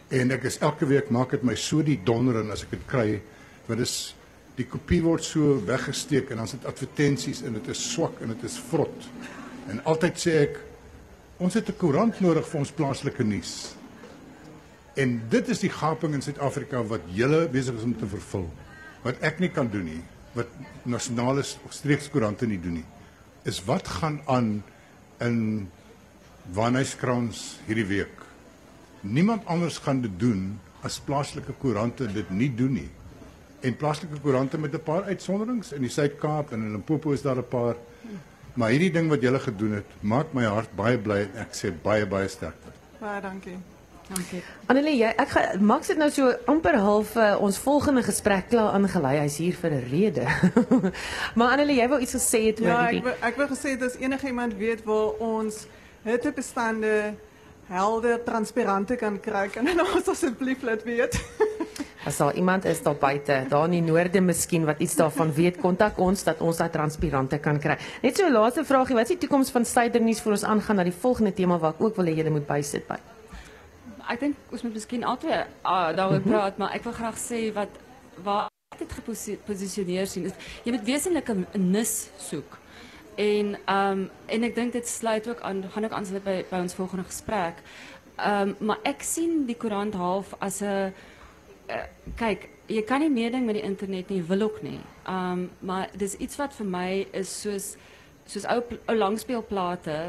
En ek is elke week maak dit my so die donder en as ek dit kry, want dit is die kopie word so weggesteek en dan sit advertensies en dit is swak en dit is vrot. En altyd sê ek ons het 'n koerant nodig vir ons plaaslike nuus. En dit is die gaping in Suid-Afrika wat julle besig is om te vervul. Wat ek nie kan doen nie, wat nasionale streekskoerante nie doen nie, is wat gaan aan in Wanhuiskrans hierdie week. Niemand anders gaan dit doen as plaaslike koerante dit nie doen nie en plaaslike koerante met 'n paar uitsonderings in die Suid-Kaap en in Limpopo is daar 'n paar. Maar hierdie ding wat julle gedoen het, maak my hart baie bly en ek sê baie baie sterkte. Baie dankie. Dankie. Annelie, jy ek ga, Max het nou so amper half uh, ons volgende gesprek klaar aangelei. Hy's hier vir 'n rede. maar Annelie, jy wou iets gesê het oor ja, die Ja, ek wil, ek wil gesê dat enige iemand weet waar ons hittebestande helder transparante kan kry kan ons asseblief laat weet. As daar iemand is daar buite, daar in die noorde miskien wat iets daarvan weet, kontak ons dat ons daai transparante kan kry. Net so laaste vraagie, wat is die toekoms van Suidernuus vir ons aangaan na die volgende tema wat ek ook wil hê julle moet bysit by? Ek dink ons moet miskien altyd uh, daaroor mm -hmm. praat, maar ek wil graag sê wat waar dit geposisioneer sien is jy moet wesenlik 'n nis soek. En um en ek dink dit sluit ook aan gaan ook aansluit by by ons volgende gesprek. Um maar ek sien die koerant half as 'n uh, kyk, jy kan nie meeding met die internet nie, wil ook nie. Um maar dis iets wat vir my is soos soos ou ou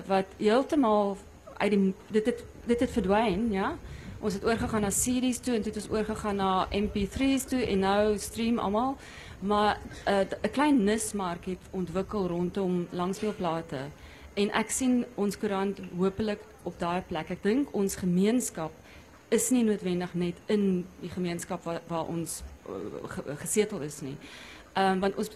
wat heeltemal uit die dit het dit het verdwyn, ja. Ons het oorgegaan na CD's toe en toe het ons oorgegaan na MP3's toe en nou stream almal. Maar 'n uh, klein nismark het ontwikkel rondom langspeelplate. En ek sien ons koerant hopelik op daai plek. Ek dink ons gemeenskap is nie noodwendig net in die gemeenskap waar, waar ons uh, ge, gesetel is nie. Ehm um, want ons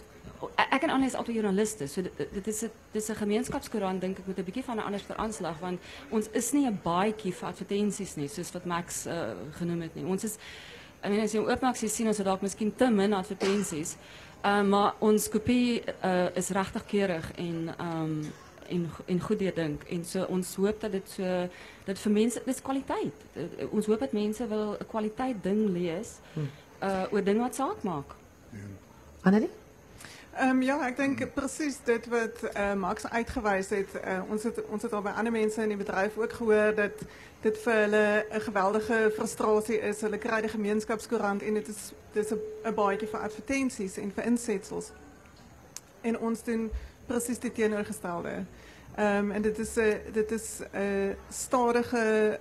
ek ek en Anne is altyd joernaliste. So dit, dit is 'n dis 'n gemeenskapskoerant dink ek met 'n bietjie van 'n ander aanslag want ons is nie 'n baadjie vir advertensies nie soos wat Max uh, genoem het nie. Ons is I mean as jy oopmaak jy sien ons het dalk miskien te min advertensies. Uh, maar ons kopie uh, is regtig keurig en ehm um, en en goed dink en so ons hoop dat dit so dat vir mense dis kwaliteit. Uh, ons hoop dat mense wil 'n kwaliteit ding lees uh oor dinge wat saak maak. Annelie? Um, ja, ik denk precies dit wat uh, Max uitgewijs heeft. Uh, ons, het, ons het al bij andere mensen in het bedrijf ook gehoord dat dit voor hulle een geweldige frustratie is. Hulle krijgen de gemeenschapscourant en het is, het is een, een baadje voor advertenties en voor inzetsels. En ons doen precies dit tegenovergestelde. Um, en dit is een dit is een stadige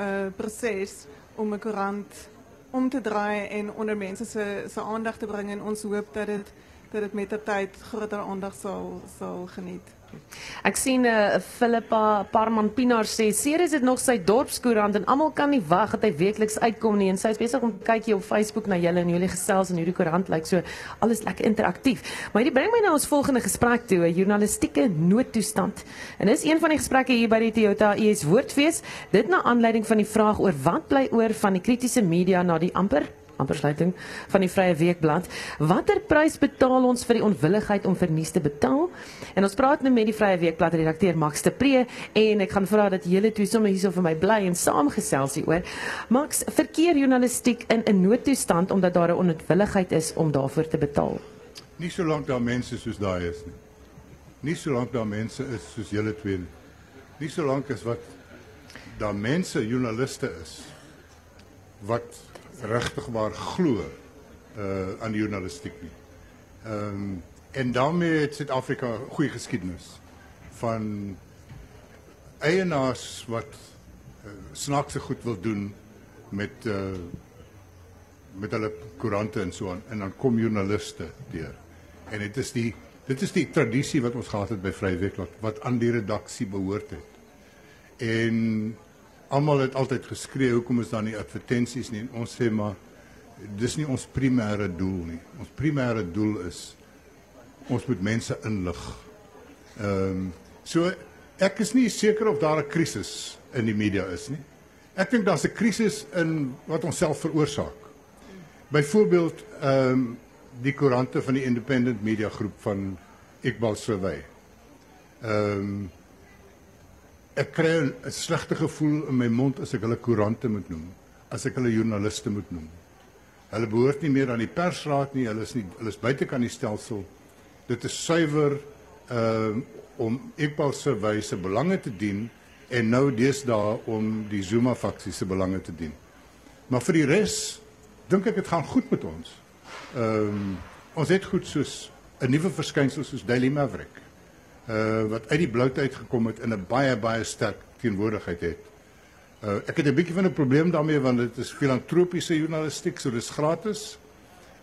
uh, proces om een courant om te draaien en onder mensen zijn aandacht te brengen. En ons hoop dat het dat dit met die tyd groter aandag sal sal geniet. Ek sien eh uh, Philippa Parman Pinaar sê is dit nog sy dorpskoerant en almal kan nie wag dat hy weekliks uitkom nie en sy is besig om kyk hier op Facebook na julle en jullie gesels en hierdie koerant lyk so alles lekker interaktief. Maar hierdie bring my na ons volgende gesprek toe, 'n journalistieke noodtoestand. En dis een van die gesprekke hier by die Toyota US Woordfees, dit na aanleiding van die vraag oor wat bly oor van die kritiese media na die amper ampersluiting van die Vrye Weekblad. Watter prys betaal ons vir die onwilligheid om vir nuus te betaal? En ons praat nou met die Vrye Weekblad redakteur Max de Pre en ek gaan vra dat julle twee sommer hierso vir my bly en saamgesels hieroor. Max, verkeer journalistiek in 'n noodtoestand omdat daar 'n onwilligheid is om daarvoor te betaal? Nie solank daar mense soos daai is nie. Nie solank daar mense is soos julle twee nie. Nie solank as wat daar mense joernaliste is wat regtig waar glo uh aan die journalistiek nie. Ehm um, en daarmee het Suid-Afrika 'n goeie geskiedenis van eienaars wat uh, snaakse goed wil doen met uh met hulle koerante en so aan en dan kom joernaliste deur. En dit is die dit is die tradisie wat ons gehad het by Vrye Weekblad wat aan die redaksie behoort het. En almal het altyd geskree hoekom is daar nie advertensies nie? En ons sê maar dis nie ons primêre doel nie. Ons primêre doel is ons moet mense inlig. Ehm um, so ek is nie seker of daar 'n krisis in die media is nie. Ek dink daar's 'n krisis in wat ons self veroorsaak. Byvoorbeeld ehm um, die koerante van die independent media groep van Iqbal Survey ehm um, ek kry 'n slegte gevoel in my mond as ek hulle koerante moet noem, as ek hulle joernaliste moet noem. Hulle behoort nie meer aan die persraad nie, hulle is nie hulle is buitekant die stelsel. Dit is suiwer uh om Epal se wyse belange te dien en nou deesdae om die Zuma faksie se belange te dien. Maar vir die res dink ek dit gaan goed met ons. Ehm um, ons het goed soos 'n nuwe verskynsel soos Daily Maverick uh wat uit die bloute uitgekom het in 'n baie baie sterk teenwoordigheid het. Uh ek het 'n bietjie van 'n probleem daarmee want dit is filantropiese journalistiek, so dis gratis.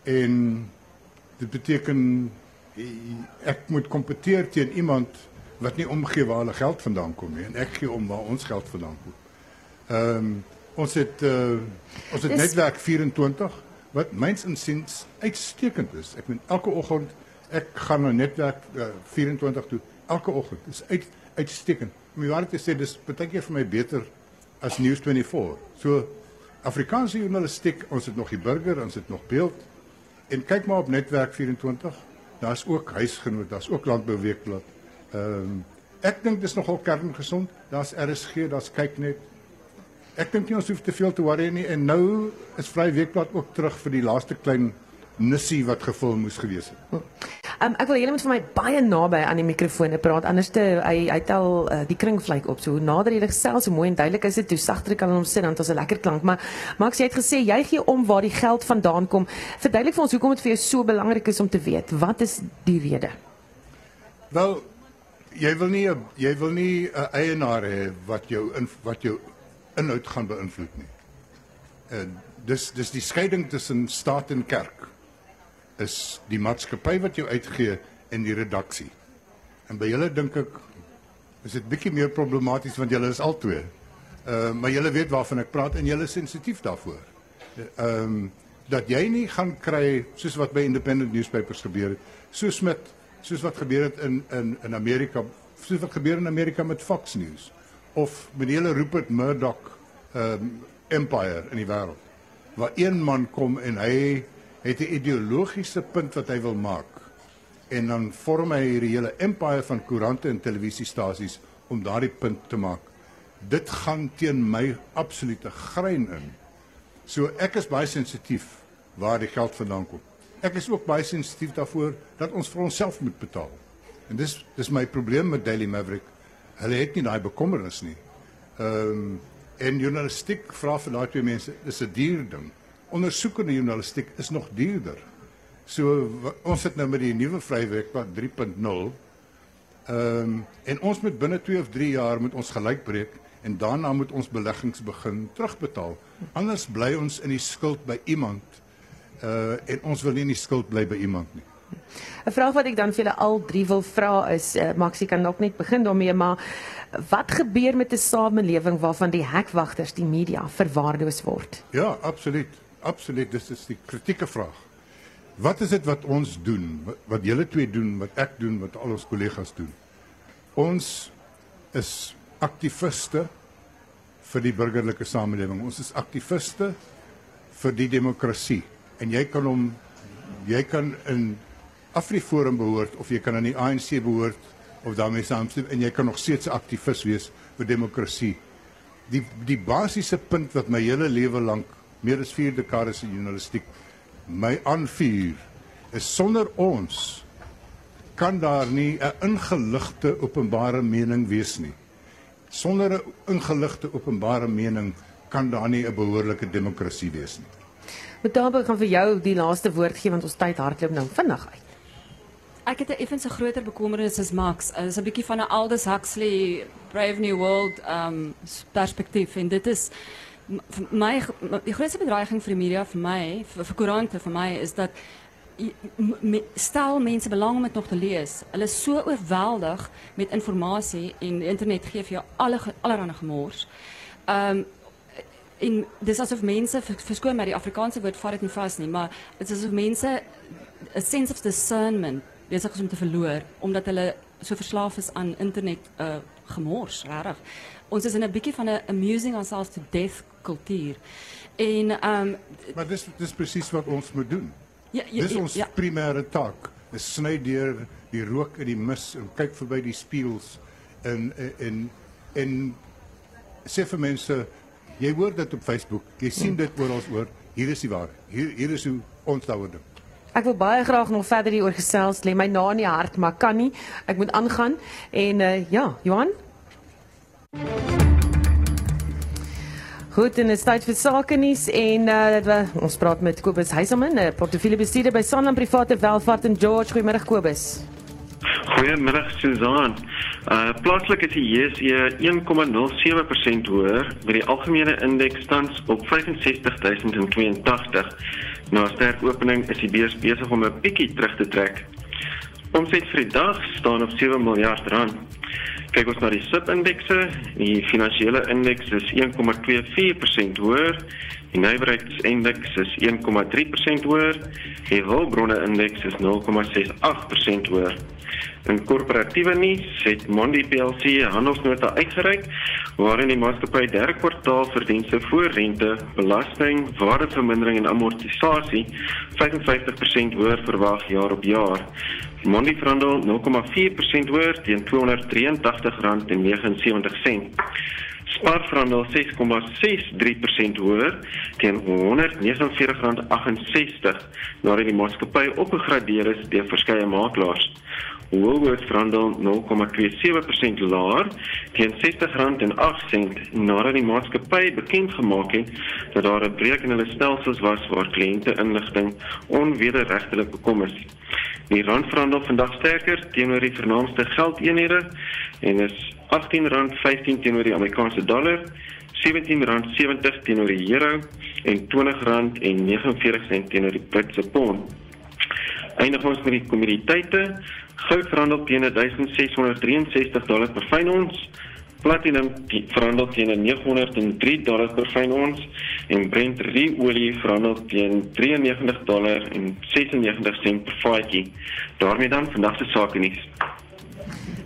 En dit beteken ek moet kompeteer teen iemand wat nie omgee waar hulle geld vandaan kom nie en ek gee om waar ons geld vandaan kom. Ehm um, ons het uh ons het netwerk 24 wat myns insiens uitstekend is. Ek meen elke oggend ek gaan na netwerk uh, 24 toe elke oggend. Dit is uit uitstekend. Om waar te sê dis baie keer vir my beter as News 24. So Afrikaanse journalistiek, ons het nog die burger, ons het nog beeld. En kyk maar op netwerk 24. Daar's ook huisgenoot, daar's ook landbouweekblad. Ehm um, ek dink dis nogal kerngesond. Daar's RSG, daar's kyk net. Ek dink nie ons hoef te veel te worry nie en nou is Vry Weekblad ook terug vir die laaste klein nissie wat gevul moes gewees het. Um, ek wil julle moet vir my baie naby aan die mikrofone praat anders te hy hy tel uh, die kringvlyk op. So hoe nader jy gesels, hoe mooi en duidelik is dit, hoe sagter kan hom sit dan het ons 'n lekker klank. Maar Max, jy het gesê jy gee om waar die geld vandaan kom. Verduidelik vir ons hoekom dit vir jou so belangrik is om te weet. Wat is die rede? Wel, jy wil nie jy wil nie 'n eienaar hê wat jou in wat jou inhoud gaan beïnvloed nie. En dis dis die skeiding tussen staat en kerk is die maatskappy wat jou uitgee en die redaksie. En by julle dink ek is dit bietjie meer problematies want julle is al twee. Uh maar julle weet waarvan ek praat en julle is sensitief daarvoor. Ehm um, dat jy nie gaan kry soos wat by independent newspapers gebeur het, soos met soos wat gebeur het in in in Amerika, soos wat gebeur in Amerika met Fox News of met die hele Rupert Murdoch ehm um, empire in die wêreld. Waar een man kom en hy het 'n ideologiese punt wat hy wil maak en dan vorm hy hierdie hele empire van koerante en televisiestasies om daardie punt te maak. Dit gaan teen my absolute grein in. So ek is baie sensitief waar die geld vandaan kom. Ek is ook baie sensitief daarvoor dat ons vir onsself moet betaal. En dis dis my probleem met Daily Maverick. Hulle het nie daai bekommernis nie. Ehm um, en journalistiek vra vir daai twee mense, dis 'n duur ding. Ondersoekende journalistiek is nog duurder. So ons sit nou met die nuwe vryweg wat 3.0. Ehm um, en ons moet binne 2 of 3 jaar moet ons gelyk breek en daarna moet ons beleggings begin terugbetaal. Anders bly ons in die skuld by iemand. Uh en ons wil nie in die skuld bly by iemand nie. 'n Vraag wat ek dan vir julle al drie wil vra is, uh, Maxie kan dalk net begin daarmee, maar wat gebeur met 'n samelewing waarvan die hekwagters, die media verwaarloos word? Ja, absoluut. Absoluut, dis is die kritieke vraag. Wat is dit wat ons doen? Wat, wat julle twee doen, wat ek doen, wat al ons kollegas doen? Ons is aktiviste vir die burgerlike samelewing. Ons is aktiviste vir die demokrasie. En jy kan hom jy kan in Afriforum behoort of jy kan aan die ANC behoort of daarmee saamstem en jy kan nog steeds 'n aktivis wees vir demokrasie. Die die basiese punt wat my hele lewe lank, meer as 4 dekades in journalistiek my aanvuur is sonder ons kan daar nie 'n ingeligte openbare mening wees nie. Sonder 'n ingeligte openbare mening kan daar nie 'n behoorlike demokrasie wees nie. Met daarbey gaan vir jou die laaste woord gee want ons tyd hardloop nou vinnig uit. Ek het 'n effens groter bekommernis as Max. Dit is 'n bietjie van 'n Aldous Huxley Brave New World um perspektief en dit is my die grootste bedreiging vir die media vir my vir, vir koerante vir my is dat stel mense belang om dit nog te lees. Hulle is so oorweldig met inligting en die internet gee vir jou alle allerlei gemors. Um en dis asof mense verskoon my die Afrikaanse woord vat dit nie vas nie, maar dit is asof mense 'n sense of discernment besig is om te verloor omdat hulle so verslaaf is aan internet uh gemors, regtig. Ons is in 'n bietjie van 'n amusing ourselves to death kultuur. En um Maar dis dis presies wat ons moet doen. Ja, ja, Dis ons ja. primêre taak. Is deur die rook in die mis en kyk verby die spieëls en en en sê vir mense jy hoor dit op Facebook, jy sien dit oral oor, hier is die waar. Hier hier is hoe ons daaroor dink. Ek wil baie graag nog verder hieroor gesels, lê my na in die hart, maar kan nie. Ek moet aangaan en uh, ja, Johan. Goed, en dit is tyd vir sake nuus en uh, ons praat met Kobus Heiselman, 'n portefeuljebestuurder by Sanlam Private Welvaart in George. Goeiemôre Kobus. Goeiemiddag Susan. Uh plaaslik is die JSE 1,07% hoër met die algemene indeks tans op 65082. Na sterk opening is die beurs besig om 'n bietjie terug te trek. Omset vir die dag staan op 7 miljard rand. Kyk ons na die SIP-indekse, die finansiële indeks is 1,24% hoër, die nywerheidsindeks is 1,3% hoër, die hulpbronne indeks is 0,68% hoër. In korporatiewe nuus het Mondi PLC 'n handelsnota uitgereik waarin die maatskappy derde kwartaal verdienste voor rente, belasting, waardevermindering en amortisasie 55% hoër verwag jaar op jaar. Mondi verhandel 0,4% hoër teen R283.79. Spar verhandel 6,63% hoër teen R149.68 nadat die maatskappy opgegradeer is deur verskeie makelaars. Woolworths verhandel 0,27% laer teen R60.08 nadat die maatskappy bekend gemaak het dat daar 'n breuk in hulle stelsels was waar kliënte inligting onwederregtelik bekom is. Die rand verhandel vandag sterker teenoor die vernaamste geldeenhede en is R18.15 teenoor die Amerikaanse dollar, R17.70 teenoor die euro en R20.49 teenoor die Britse pond. Eindig ons met die kommoditeite. Goud verhandel teen 1663 dollar per fyn ons. Platinum verhandel teen 903 dollar per fyn ons en Brent olie verhandel teen 93 dollar en 96 sent per vatjie. daarmee dan vandag se sake nuus.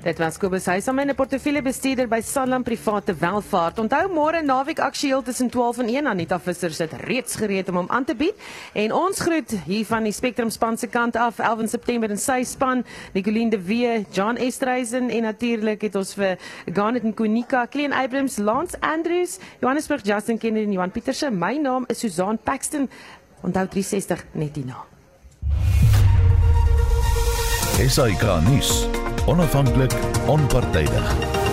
Dit was Kobus Huysam en 'n portefeuljebestuurder by Sanlam Private Welvaart. Onthou môre naweek aksueel tussen 12 en 1 Anita Visser sit reeds gereed om hom aan te bied. En ons groet hier van die Spectrum span se kant af 11 September in sy span, Nicoline de Wee, John Estreisen en natuurlik het ons vir Garnet en Konika, Klein Abrams, Lance Andrews, Johannesburg Justin Kennedy en Johan Pieterse. My naam is Susan Paxton. Onthou 360 net hierna. SAK nuus. Onafhanklik, onpartydig.